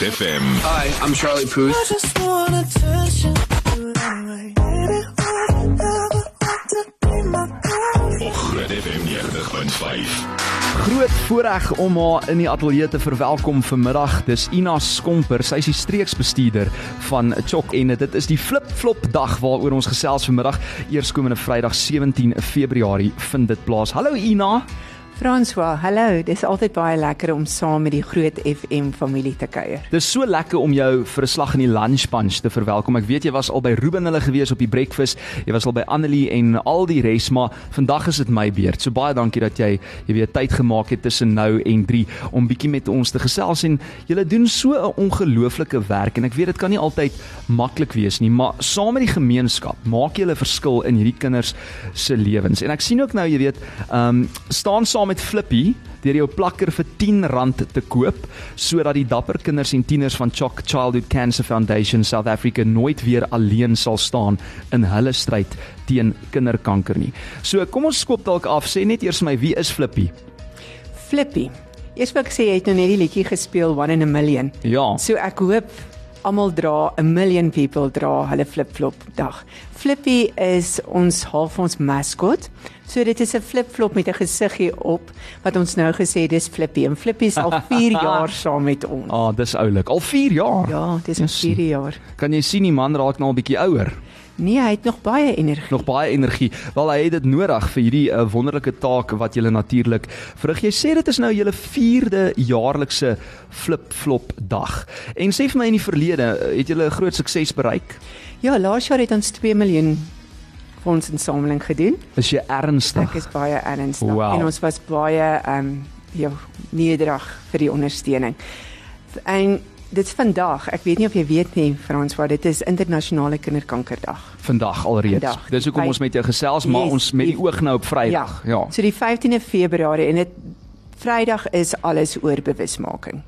Groot FM. Hi, I'm Charlie Puth. I just want to be my girl? Op Groot FM 90.5. Groot voorreg om haar in die ateljee te verwelkom vanmiddag. Dis Ina Skomper, sy is die streeksbestuurder van Chok en dit is die flip-flop dag waaroor ons gesels vanmiddag. Eerskomende Vrydag 17 Februarie vind dit plaas. Hallo Ina. François, hallo. Dis altyd baie lekker om saam met die Groot FM familie te kuier. Dis so lekker om jou vir 'n slag in die lunch punch te verwelkom. Ek weet jy was al by Ruben hulle gewees op die breakfast. Jy was al by Annelie en al die res, maar vandag is dit my beurt. So baie dankie dat jy jy weer tyd gemaak het tussen nou en 3 om bietjie met ons te gesels en julle doen so 'n ongelooflike werk en ek weet dit kan nie altyd maklik wees nie, maar saam met die gemeenskap maak julle 'n verskil in hierdie kinders se lewens. En ek sien ook nou, jy weet, ehm um, staan saam met Flippy deur jou plakker vir R10 te koop sodat die dapper kinders en tieners van Chock Childhood Cancer Foundation South Africa nooit weer alleen sal staan in hulle stryd teen kinderkanker nie. So kom ons skop dalk af. Sê net eers my, wie is Flippy? Flippy. Eers wil ek sê jy het nou net die liedjie gespeel One in a Million. Ja. So ek hoop almal dra 'n million people dra hulle flip-flop dag. Flippy is ons half ons mascot. So dit is 'n flip-flop met 'n gesiggie op wat ons nou gesê dis Flippy en Flippy is al 4 jaar saam met ons. Ah, oh, dis oulik. Al 4 jaar. Ja, dis al Yes. 4 jaar. Kan jy sien die man raak nou al bietjie ouer? Nee, hy het nog baie energie. Nog baie energie. Wel hy het dit nodig vir hierdie uh, wonderlike taak wat julle natuurlik verrig. Jy sê dit is nou julle 4de jaarlikse flip-flop dag. En sê vir my in die verlede, uh, het julle 'n groot sukses bereik? Ja, laas jaar het ons 2 miljoen fondsinsameling gedoen. Is jy ernstig? Ek is baie ernstig Wow. en ons was baie ehm um, ja, nederig vir die ondersteuning. En dit is vandag, ek weet nie of jy weet nie Frans, wat dit is internasionale kinderkankerdag. Vandag alreeds. Vandag. Dis hoekom ons met jou gesels, maar Yes, ons met die oog nou op Vrydag. Ja. So die 15de Februarie en dit Vrydag is alles oor bewusmaking.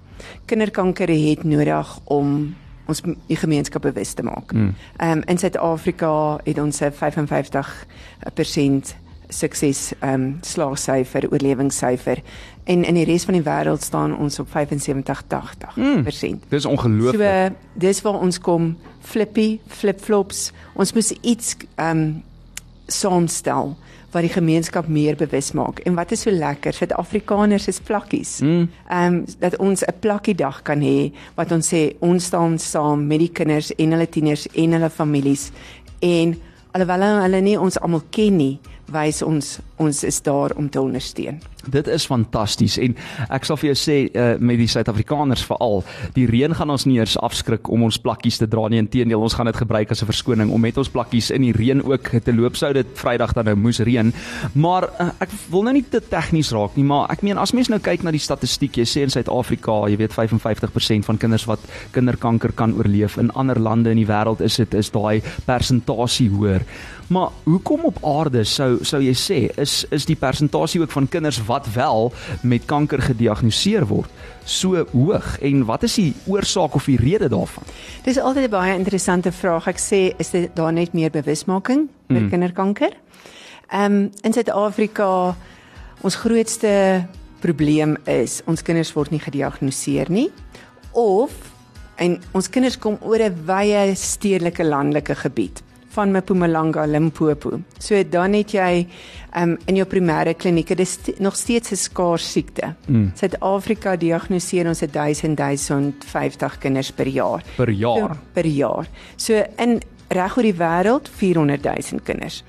Kinderkanker het nodig om ons die gemeenskap bewus te maak. Ehm um, in Suid-Afrika het ons 'n 55% sukses ehm um, slaagsyfer, oorlewingssyfer en in die res van die wêreld staan ons op 75-80%. Dis ongelooflik. So dis waar ons kom flippy, flip-flops. Ons moet iets ehm um, saamstel wat die gemeenskap meer bewus maak. En wat is so lekker, Suid-Afrikaners is plakkies. Ehm um, dat ons 'n plakkie dag kan hê wat ons sê ons staan saam met die kinders en hulle tieners en hulle families en alhoewel hulle nie ons almal ken nie, wys ons ons is daar om te ondersteun. Dit is fantasties en ek sal vir jou sê uh, met die Suid-Afrikaners veral, die reën gaan ons nie eers afskrik om ons plakkies te dra nie. Inteendeel, ons gaan dit gebruik as 'n verskoning om met ons plakkies in die reën ook te loop. Sou dit Vrydag dan nou moes reën. Maar uh, ek wil nou nie te tegnies raak nie, maar ek meen as mens nou kyk na die statistiek, jy sê in Suid-Afrika, jy weet 55% van kinders wat kinderkanker kan oorleef. In ander lande in die wêreld is dit is daai persentasie hoër. Maar hoekom op aarde sou sou jy sê is is die persentasie ook van kinders wat wel met kanker gediagnoseer word so hoog en wat is die oorsaak of die rede daarvan? Dis altyd 'n baie interessante vraag. Ek sê is dit daar net meer bewusmaking oor mm. kinderkanker? Ehm um, in Suid-Afrika ons grootste probleem is ons kinders word nie gediagnoseer nie of en ons kinders kom oor 'n wye stedelike landelike gebied van Mpumalanga, Limpopo. So dan het jy um, in jou primêre klinieke dis nog steeds 'n skaars siekte. Suid-Afrika mm. diagnoseer ons 1000 1050 kinders per jaar. Per jaar. So, per jaar. So in reg oor die wêreld 400 000 kinders.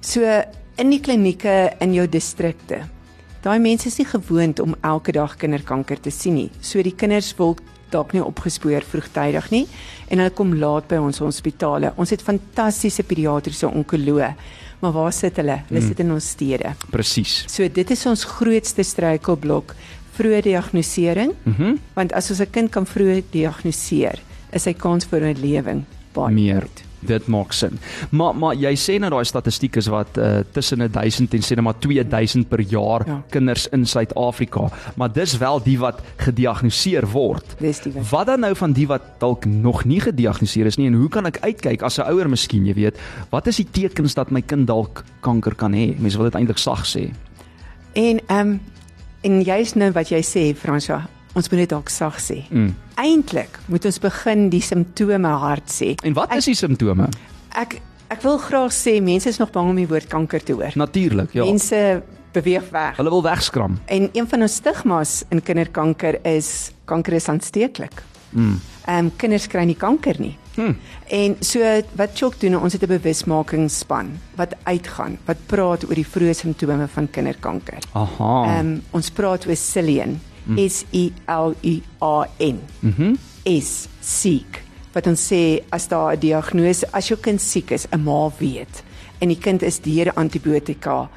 So in die klinieke in jou distrikte. Daai mense is nie gewoond om elke dag kinderkanker te sien nie. So die kinders wil dalk nie opgespoor vroegtydig nie en hulle kom laat by ons hospitale. Ons het fantastiese pediatriese onkoloë. Maar waar sit hulle? Hulle sit in ons stede. Presies. So dit is ons grootste struikelblok, vroeë diagnostisering. Mm Want as ons 'n kind kan vroeg diagnoseer, is sy kans vir 'n oorlewing baie Meer. groot. Dit maak sin. Maar maar jy sê nou daai statistiek is wat uh, tussen 1000 en sê net maar 2000 per jaar ja. Kinders in Suid-Afrika, maar dis wel die wat gediagnoseer word. Wat. Dan nou van die wat dalk nog nie gediagnoseer is nie en hoe kan ek uitkyk as 'n ouer miskien, jy weet, wat is die tekens dat my kind dalk kanker kan hê? Mense wil dit eintlik sag sê. En ehm um, en jy's nou wat jy sê Fransja, ons moet dit dalk sag sê. Mm. Eintlik moet ons begin die simptome hard sê. En wat is die simptome? Ek ek wil graag sê mense is nog bang om die woord kanker te hoor. Natuurlik, ja. Mense beweeg weg. Hulle wil wegskram. En een van ons stigmas in kinderkanker is kanker is aansteeklik. Mm. Ehm um, kinders kry nie kanker nie. Hm. En so wat Chok doen, ons het 'n bewusmakingsspan wat uitgaan, wat praat oor die vroeë simptome van kinderkanker. Aha. Ehm um, ons praat oor Cillian. S I L I A N. Mhm. is siek. Wat ons sê as daar 'n diagnose, as jou kind siek is, 'n ma weet en die kind is deur antibiotika,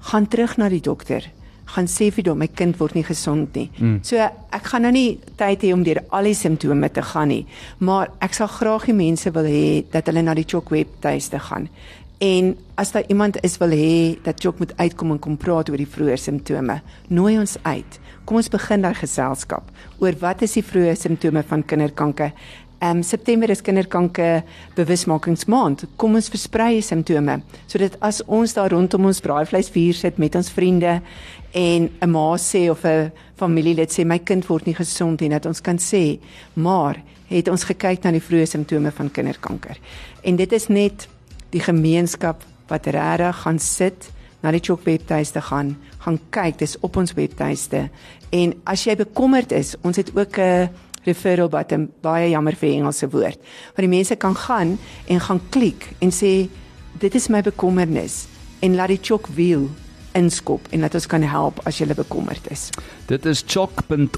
gaan terug na die dokter. Gaan sê vir hom my kind word nie gesond nie. Mm. So ek gaan nou nie tyd hê om deur al die simptome te gaan nie, maar ek sal graag die mense wil hê dat hulle na die Chok webtuiste gaan. En as daar iemand is wil hê dat Chok moet uitkom en kom praat oor die vroeë simptome, nooi ons uit. Kom ons begin daai geselskap oor wat is die vroeë simptome van kinderkanker. Ehm um, September is kinderkanker bewusmakingsmaand. Kom ons versprei die simptome sodat as ons daar rondom ons braaivleisvuur sit met ons vriende en 'n ma sê of 'n familielid sê my kind word nie gesond nie, dat ons kan sê, maar het ons gekyk na die vroeë simptome van kinderkanker. En dit is net die gemeenskap wat regtig gaan sit na die Chok webtuiste gaan, gaan kyk, dis op ons webtuiste. En as jy bekommerd is, ons het ook 'n referral button, baie jammer vir Engelse woord, waar die mense kan gaan en gaan klik en sê dit is my bekommernis en laat die Chok wiel inskop en laat ons kan help as jy bekommerd is. Dit is chok.org.za.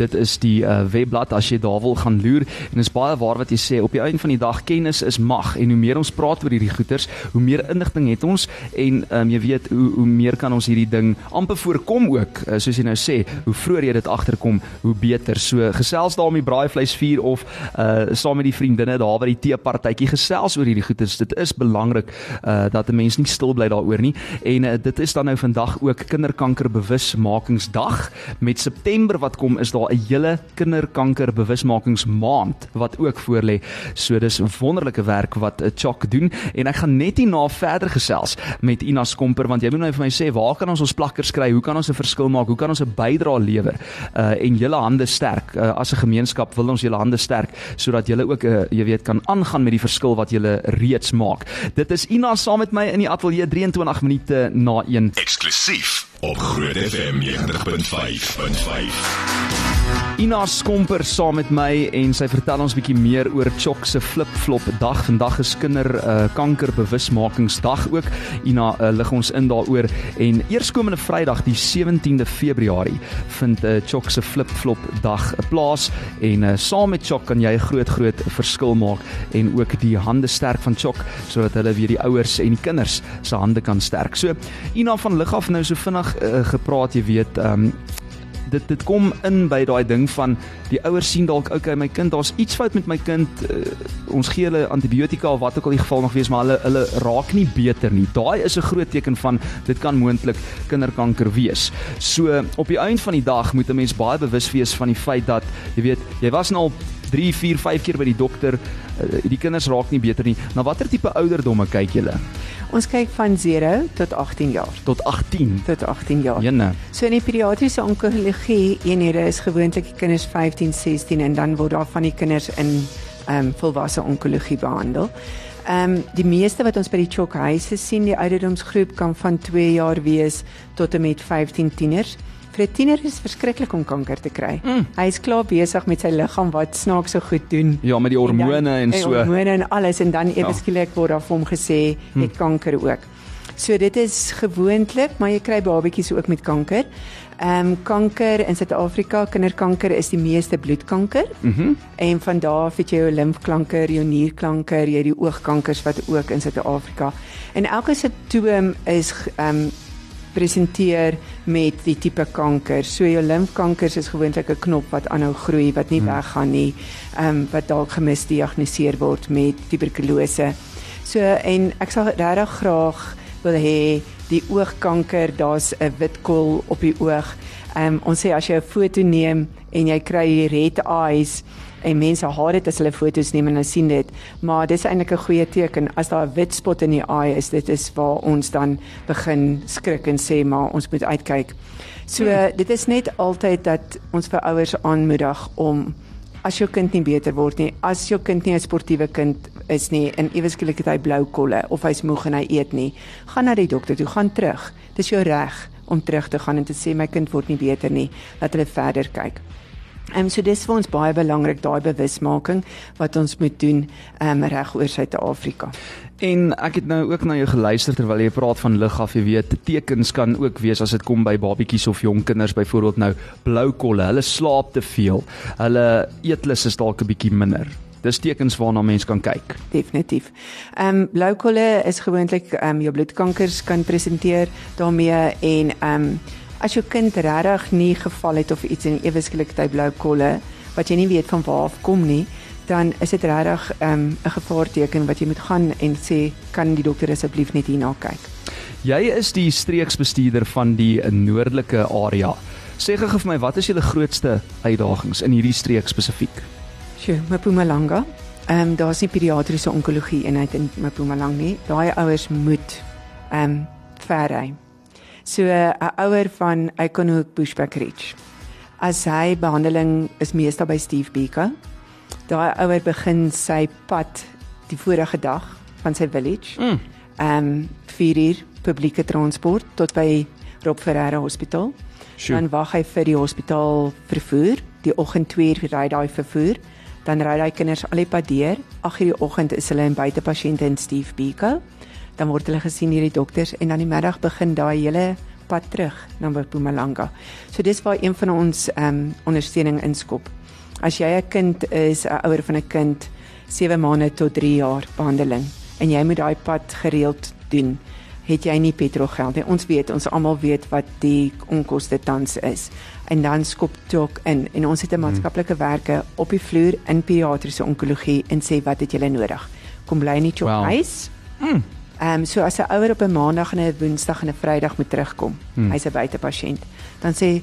Dit is die uh, webblad as jy daar wil gaan loer. En dit is baie waar wat jy sê op die einde van die dag kennis is mag. En hoe meer ons praat oor hierdie goeters, hoe meer inligting het ons. En um, jy weet hoe hoe meer kan ons hierdie ding amper voorkom ook. Uh, soos jy nou sê, hoe vroeër jy dit agterkom, hoe beter. So gesels daar om die braaivleisvuur of uh, saam met die vriendinne daar by die teepartytjie. Gesels oor hierdie goeters. Dit is belangrik uh, dat 'n mens nie stil bly daaroor nie. En uh, dit is dan nou vandag ook kinderkanker bewusmakingsdag met September wat kom is daar 'n hele kinderkanker bewusmakingsmaand wat ook voorlê. So dis wonderlike werk wat 'n Chok doen en ek gaan net hierna verder gesels met Ina Skomper want jy moet nou vir my sê waar kan ons ons plakkers kry? Hoe kan ons 'n verskil maak? Hoe kan ons 'n bydrae lewer? Uh en julle hande sterk. Uh, as 'n gemeenskap wil ons julle hande sterk sodat julle ook uh, jy weet kan aangaan met die verskil wat julle reeds maak. Dit is Ina saam met my in die ateljee 23 minute na 1. Eksklusief op Groot FM 90.5.5. Ina Skomper saam met my en sy vertel ons bietjie meer oor Chok se flip-flop dag. Vandag is kinder uh, kanker bewusmakingsdag ook. Ina uh, lig ons in daaroor en eerskomende Vrydag die 17de Februarie vind uh, Chok se flip-flop dag plaas en uh, saam met Chok kan jy 'n groot groot verskil maak en ook die hande sterk van Chok sodat hulle weer die ouers en die kinders se hande kan sterk. So Ina van lig af nou so vinnig uh, gepraat, jy weet, um, dit dit kom in by daai ding van die ouers sien dalk okay my kind daar's iets fout met my kind uh, ons gee hulle antibiotika of wat ook al die geval mag wees maar hulle hulle raak nie beter nie. Daai is 'n groot teken van dit kan moontlik kinderkanker wees. So op die einde van die dag moet 'n mens baie bewus wees van die feit dat jy weet jy was nou al 3 4 5 keer by die dokter uh, die kinders raak nie beter nie na watter tipe ouderdomme kyk julle Ons kyk van 0 tot 18 jaar. tot 18 Tot 18 jaar. jene So in die pediatriese onkologie eenhede is gewoonlik die kinders 15, 16 en dan word daar van die kinders in ehm um, volwasse onkologie behandel. Ehm um, die meeste wat ons by die Chok huise sien, die ouderdomsgroep kan van 2 jaar wees tot en met 15 tieners. Vir 'n tiener is verskriklik om kanker te kry. Mm. Hy is klaar besig met sy liggaam wat snaaks so goed doen. ja met die hormone en, en so Hormone en alles en dan ewe Ja. skielik word daar vir hom gesê het kanker ook. So dit is gewoonlik, maar jy kry babetjies ook met kanker. Ehm um, kanker in Suid-Afrika, kinderkanker is die meeste bloedkanker. Mm En van daar af het jy jou limfklanker, jou nierklanker, jy die oogkankers wat ook in Suid-Afrika. En elke simptoom is ehm um, presenteer met die tipe kanker. So jou limfkankers is gewoonlik 'n knop wat aanhou groei wat nie hmm. weggaan nie, ehm um, wat dalk gemisdiagnoseer word met tuberkulose. So en ek sal regtig graag wil hê die oogkanker, daar's 'n wit kol op die oog. Ehm um, ons sê as jy 'n foto neem en jy kry red eyes en mense haat dit as hulle foto's neem en hulle sien dit, maar dis eintlik 'n goeie teken as daar 'n wit spot in die eye is, dit is waar ons dan begin skrik en sê maar ons moet uitkyk. So hmm. dit is net altyd dat ons vir ouers aanmoedig om as jou kind nie beter word nie, as jou kind nie 'n sportiewe kind is nie en ewe skielik het hy blou kolle of hy's moeg en hy eet nie, gaan na die dokter toe, gaan terug. Dis jou reg om terug te gaan en te sê my kind word nie beter nie, laat hulle verder kyk. Ehm um, so dis vir ons baie belangrik daai bewusmaking wat ons moet doen ehm um, reg oor Suid-Afrika. En ek het nou ook na jou geluister terwyl jy praat van lig af, jy weet, tekens kan ook wees as dit kom by babatjies of jong kinders byvoorbeeld nou blou kolle, hulle slaap te veel, hulle eetlus is dalk 'n bietjie minder. Dis tekens waarna mens kan kyk. Definitief. Ehm um, blou kolle is gewoonlik ehm um, jou bloedkankers kan presenteer daarmee en ehm um, as jou kind regtig nie geval het of iets in ewe skielik hy blou kolle wat jy nie weet van waar af kom nie, dan is dit regtig 'n um, gevaarteken wat jy moet gaan en sê kan die dokter asseblief net hierna kyk. Jy is die streeksbestuurder van die noordelike area. Sê gou vir my, wat is julle grootste uitdagings in hierdie streek spesifiek? Sjoe, Mpumalanga. Ehm um, daar's nie pediatriese onkologie eenheid in Mpumalanga nie. Daai ouers moet ehm um, ver ry. So 'n ouer van Iconhoek Bushback Ridge. As hy behandeling is meestal by Steve Beaker. Daai ouer begin sy pad die vorige dag van sy village. Ehm um, 4 uur publieke transport tot by Rob Ferreira Hospitaal. Sure. Dan wag hy vir die hospitaal vervoer. Die oggend 2 uur ry daai vervoer. Dan ry hy kinders al die pad deur. 8 uur die oggend is hulle in buitepasiënte in Steve Beaker dan word hulle gesien deur die dokters en dan die middag begin daai hele pad terug na Mpumalanga. So dis waar een van ons ehm um, ondersteuning inskop. As jy 'n kind is, 'n ouer van 'n kind 7 maande tot 3 jaar behandeling en jy moet daai pad gereeld doen, het jy nie petrolgeld nie. Ons weet, ons almal weet wat die onkoste tans is. En dan skop Tok in en ons het 'n hmm. maatskaplike werke op die vloer in pediatriese onkologie en sê wat het julle nodig? Kom bly Tok wow. huis. Mm. Ehm um, so as 'n ouer op 'n maandag en 'n woensdag en 'n vrydag moet terugkom, hmm. hy's 'n buitepasiënt, dan sê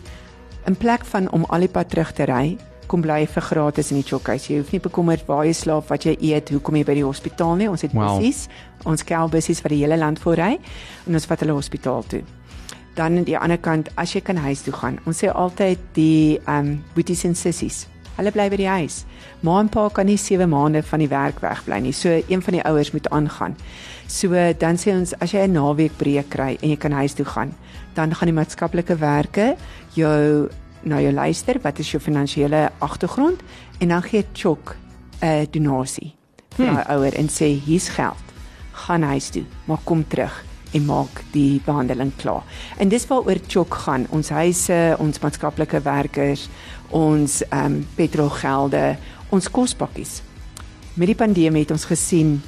in plek van om al die pad terug te ry, kom bly vir gratis in die chokhuis. Jy hoef nie bekommerd waar jy slaap, wat jy eet, hoe kom jy by die hospitaal nie. Ons het wow. bussies, ons kel bussies vir die hele land voorry en ons vat hulle hospitaal toe. Dan aan die ander kant, as jy kan huis toe gaan. Ons sê altyd die ehm um, boeties en sissies Hulle bly by die huis. Ma en pa kan nie 7 maande van die werk wegbly nie. So een van die ouers moet aangaan. So dan sê ons as jy 'n naweek breek kry en jy kan huis toe gaan, dan gaan die maatskaplike werke jou na jou luister, wat is jou finansiële agtergrond en dan gee Chok 'n donasie vir hmm. daai ouer en sê hier's geld. Gaan huis toe, maar kom terug en maak die behandeling klaar. En dis waaroor Chok gaan. Ons huise, ons maatskaplike werkers, ons ehm um, petrolgelde, ons kospakkies. Met die pandemie het ons gesien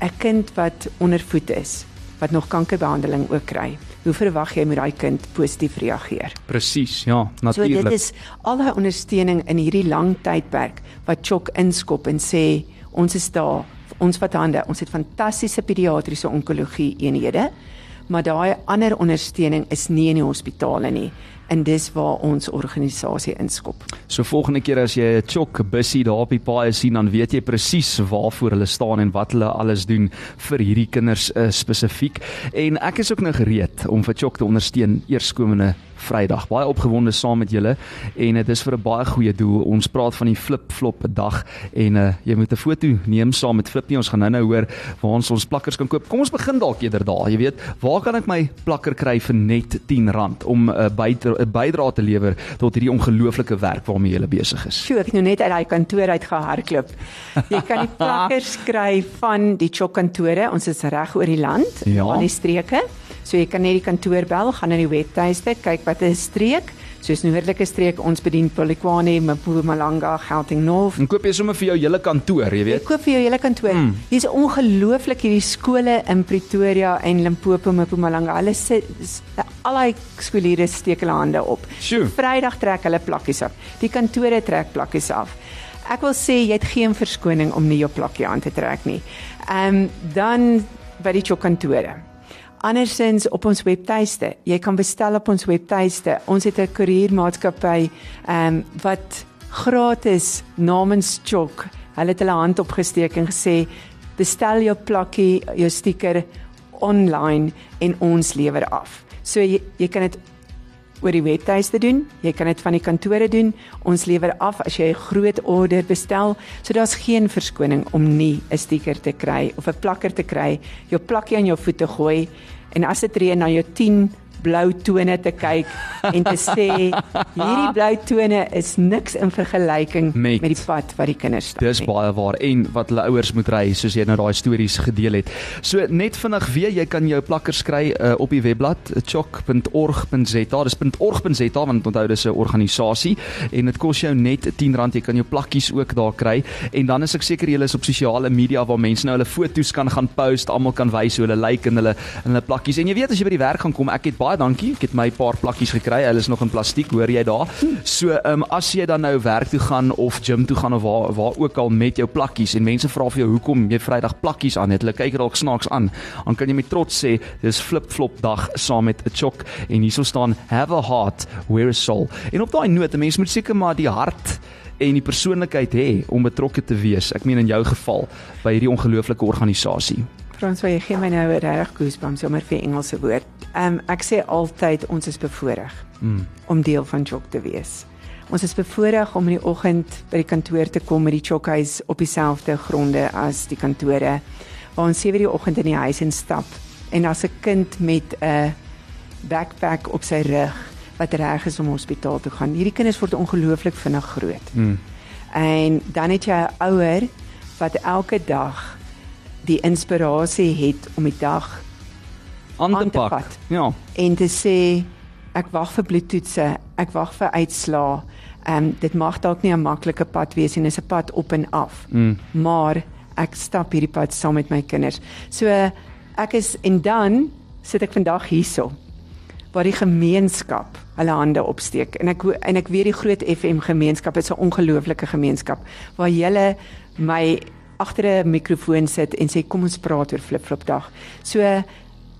'n kind wat ondervoed is, wat nog kankerbehandeling ook kry. Hoe verwag jy moet daai kind positief reageer? Presies, ja, natuurlik. So dit is al daai ondersteuning in hierdie lang tydperk wat Chok inskop en sê ons is daar, ons vat hande, ons het fantastiese pediatriese onkologie eenhede, maar daai ander ondersteuning is nie in die hospitale nie en dis waar ons organisasie inskop. So volgende keer as jy 'n chok bussie daar op die paai sien, dan weet jy presies waarvoor hulle staan en wat hulle alles doen vir hierdie kinders uh, spesifiek. En ek is ook nou gereed om vir chok te ondersteun eerskomende Vrydag. Baie opgewonde saam met julle en dit is vir 'n baie goeie doel. Ons praat van die flip-flop dag en uh, jy moet 'n foto neem saam met Flip nie. Ons gaan nou-nou hoor waar ons ons plakkers kan koop. Kom ons begin dalk eerder daar. Jy weet, waar kan ek my plakker kry vir net R10 om 'n uh, bydrae 'n bydrae te lewer tot hierdie ongelooflike werk waarmee jy besig is? Sjoe, ek nou net uit daai kantoor uit gehardloop. Jy kan die plakkers kry van die Chok kantore. Ons is reg oor die land, ja. aan die streke. So jy kan net die kantoor bel, gaan na die webtuiste, kyk wat is streek. Soos noordelike streek ons bedien Polokwane, Mpumalanga, Gauteng North. En koop jy sommer vir jou hele kantoor, jy weet. Ek koop vir jou hele kantoor. Mm. Hier's ongelooflik hierdie skole in Pretoria en Limpopo, Mpumalanga. Hulle sit al daai skooliere steek hulle hande op. Sjoe. Vrydag trek hulle plakkies af. Die kantore trek plakkies af. Ek wil sê jy het geen verskoning om nie jou plakkie aan te trek nie. Ehm um, dan by die chokantore Andersins op ons webtuiste. Jy kan bestel op ons webtuiste. Ons het 'n koeriermaatskappy ehm um, wat gratis namens Chok. Hulle het hulle hand opgesteek en gesê bestel jou plakkie, jou stiker online en ons lewer af. So jy, jy kan dit oor die webtuiste doen. Jy kan dit van die kantore doen. Ons lewer af as jy 'n groot order bestel. So daar's geen verskoning om nie 'n stiker te kry of 'n plakker te kry, jou plakkie aan jou voete gooi en as dit reën na jou 10 blou tone te kyk en te sê hierdie blou tone is niks in vergelyking Met- met, die pad wat die kinders stap. Dis baie waar en wat hulle ouers moet ry soos jy nou daai stories gedeel het. So net vinnig weer, jy kan jou plakkers kry uh, op die webblad chok.org.za. Dis .org.za want onthou dis 'n organisasie en dit kos jou net R10. Jy kan jou plakkies ook daar kry en dan is ek seker julle is op sosiale media waar mense nou hulle foto's kan gaan post, almal kan wys hoe hulle lyk in hulle in hulle plakkies. En jy weet as jy by die werk gaan kom, ek het baie dankie. Ek het my paar plakkies gekry. Hulle is nog in plastiek, hoor jy daar? So, ehm um, as jy dan nou werk toe gaan of gym toe gaan of waar waar ook al met jou plakkies en mense vra vir jou hoekom jy Vrydag plakkies aan het. Hulle kyk dalk snaaks aan. Dan kan jy met trots sê dis flip-flop dag saam met 'n chok en hierso staan have a heart, wear a soul. En op daai noot, 'n mens moet seker maar die hart en die persoonlikheid hê om betrokke te wees. Ek meen in jou geval by hierdie ongelooflike organisasie. Frans, jy gee my nou 'n regtig goosebumps sommer vir Engelse woord. Ehm um, ek sê altyd ons is bevoordeel Mm. om deel van Chok te wees. Ons is bevoordeel om in die oggend by die kantoor te kom met die Chokhuis op dieselfde gronde as die kantore waar ons 7:00 die oggend in die huis instap en as 'n kind met 'n backpack op sy rug wat reg is om hospitaal toe gaan. Hierdie kinders word ongelooflik vinnig groot. Mm. En dan het jy 'n ouer wat elke dag die inspirasie het om die dag Aan Aan te te pak. vat. Ja. en te sê ek wag vir bloedtoetse, ek wag vir uitslae. Ehm um, dit mag dalk nie 'n maklike pad wees nie, dis 'n pad op en af. Mm. Maar ek stap hierdie pad saam met my kinders. So ek is en dan sit ek vandag hierso waar die gemeenskap hulle hande opsteek en ek en ek weet die groot FM gemeenskap is 'n ongelooflike gemeenskap waar julle my agter 'n mikrofoon sit en sê kom ons praat oor flipflop dag. So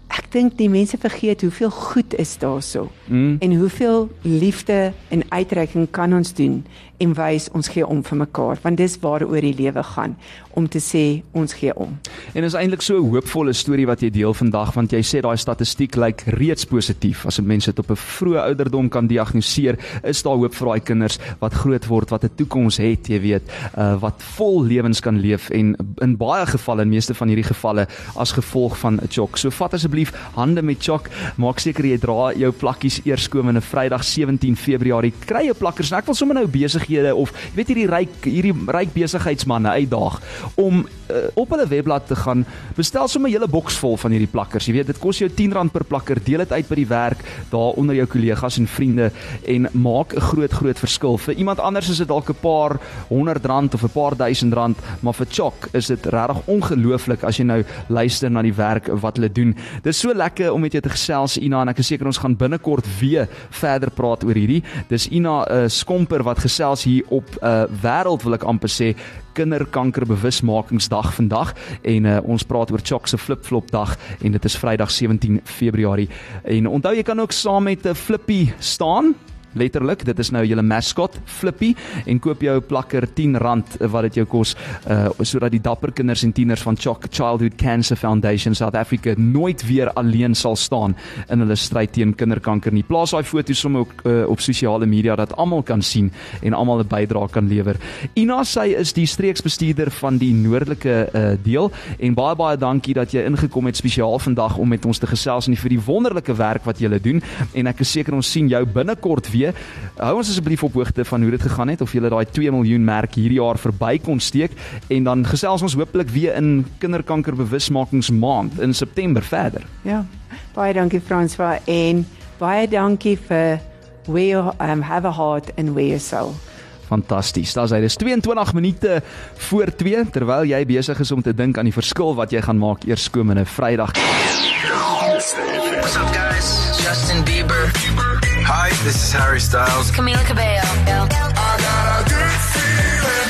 ek dink die mense vergeet hoeveel goed is daarso Mm. en hoeveel liefde en uitreiking kan ons doen en wys ons gee om vir mekaar want dis waaroor die lewe gaan om te sê ons gee om. En is eintlik so 'n hoopvolle storie wat jy deel vandag want jy sê daai statistiek lyk reeds positief. As 'n mens dit op 'n vroeë ouderdom kan diagnoseer, is daar hoop vir daai kinders wat groot word, wat 'n toekoms het, jy weet, uh, wat vol lewens kan leef en in baie gevalle, in meeste van hierdie gevalle as gevolg van 'n chok. So vat asseblief hande met chok, maak seker jy dra jou plakkies eerskomende Vrydag 17 Februarie. Kry jou plakkers. Ek wil sommer nou besighede of jy weet hierdie ryk hierdie ryk besigheidsmanne uitdaag om uh, op hulle webblad te gaan bestel sommer 'n hele boks vol van hierdie plakkers. Jy weet dit kos jou R10 per plakker. Deel dit uit by die werk, daar onder jou kollegas en vriende en maak 'n groot groot verskil. Vir iemand anders is dit dalk 'n paar honderd rand of 'n paar duisend rand, maar vir Chok is dit regtig ongelooflik as jy nou luister na die werk wat hulle doen. Dis so lekker om met jou te gesels Ina en ek is seker ons gaan binnekort weer verder praat oor hierdie. Dis Ina 'n uh, skomper wat gesels hier op 'n uh, wêreld wil ek amper sê kinderkanker bewusmakingsdag vandag en uh, ons praat oor Chok se flipflop dag en dit is Vrydag 17 Februarie. En onthou jy kan ook saam met 'n flippie staan letterlik dit is nou julle mascot Flippy en koop jou plakker R10 wat dit jou kos uh sodat die dapper kinders en tieners van Choc Childhood Cancer Foundation South Africa nooit weer alleen sal staan in hulle stryd teen kinderkanker nie. Plaas daai foto's sommer ook uh, op sosiale media dat almal kan sien en almal 'n bydrae kan lewer. Ina sy is die streeksbestuurder van die noordelike uh, deel en baie baie dankie dat jy ingekom het spesiaal vandag om met ons te gesels en vir die wonderlike werk wat jy doen en ek is seker ons sien jou binnekort weer. Hou ons asseblief op hoogte van hoe dit gegaan het of jy daai 2 miljoen merk hierdie jaar verby kon steek en dan gesels ons hopelik weer in kinderkanker bewusmakingsmaand in September verder. Ja. Baie dankie Franswa en baie dankie vir we um, have a heart and we a soul. Fantasties. Daar's hy. Dis 22 minute voor 2 terwyl jy besig is om te dink aan die verskil wat jy gaan maak eerskomende Vrydag. This is Harry Styles. Camila Cabello. I got a good feeling.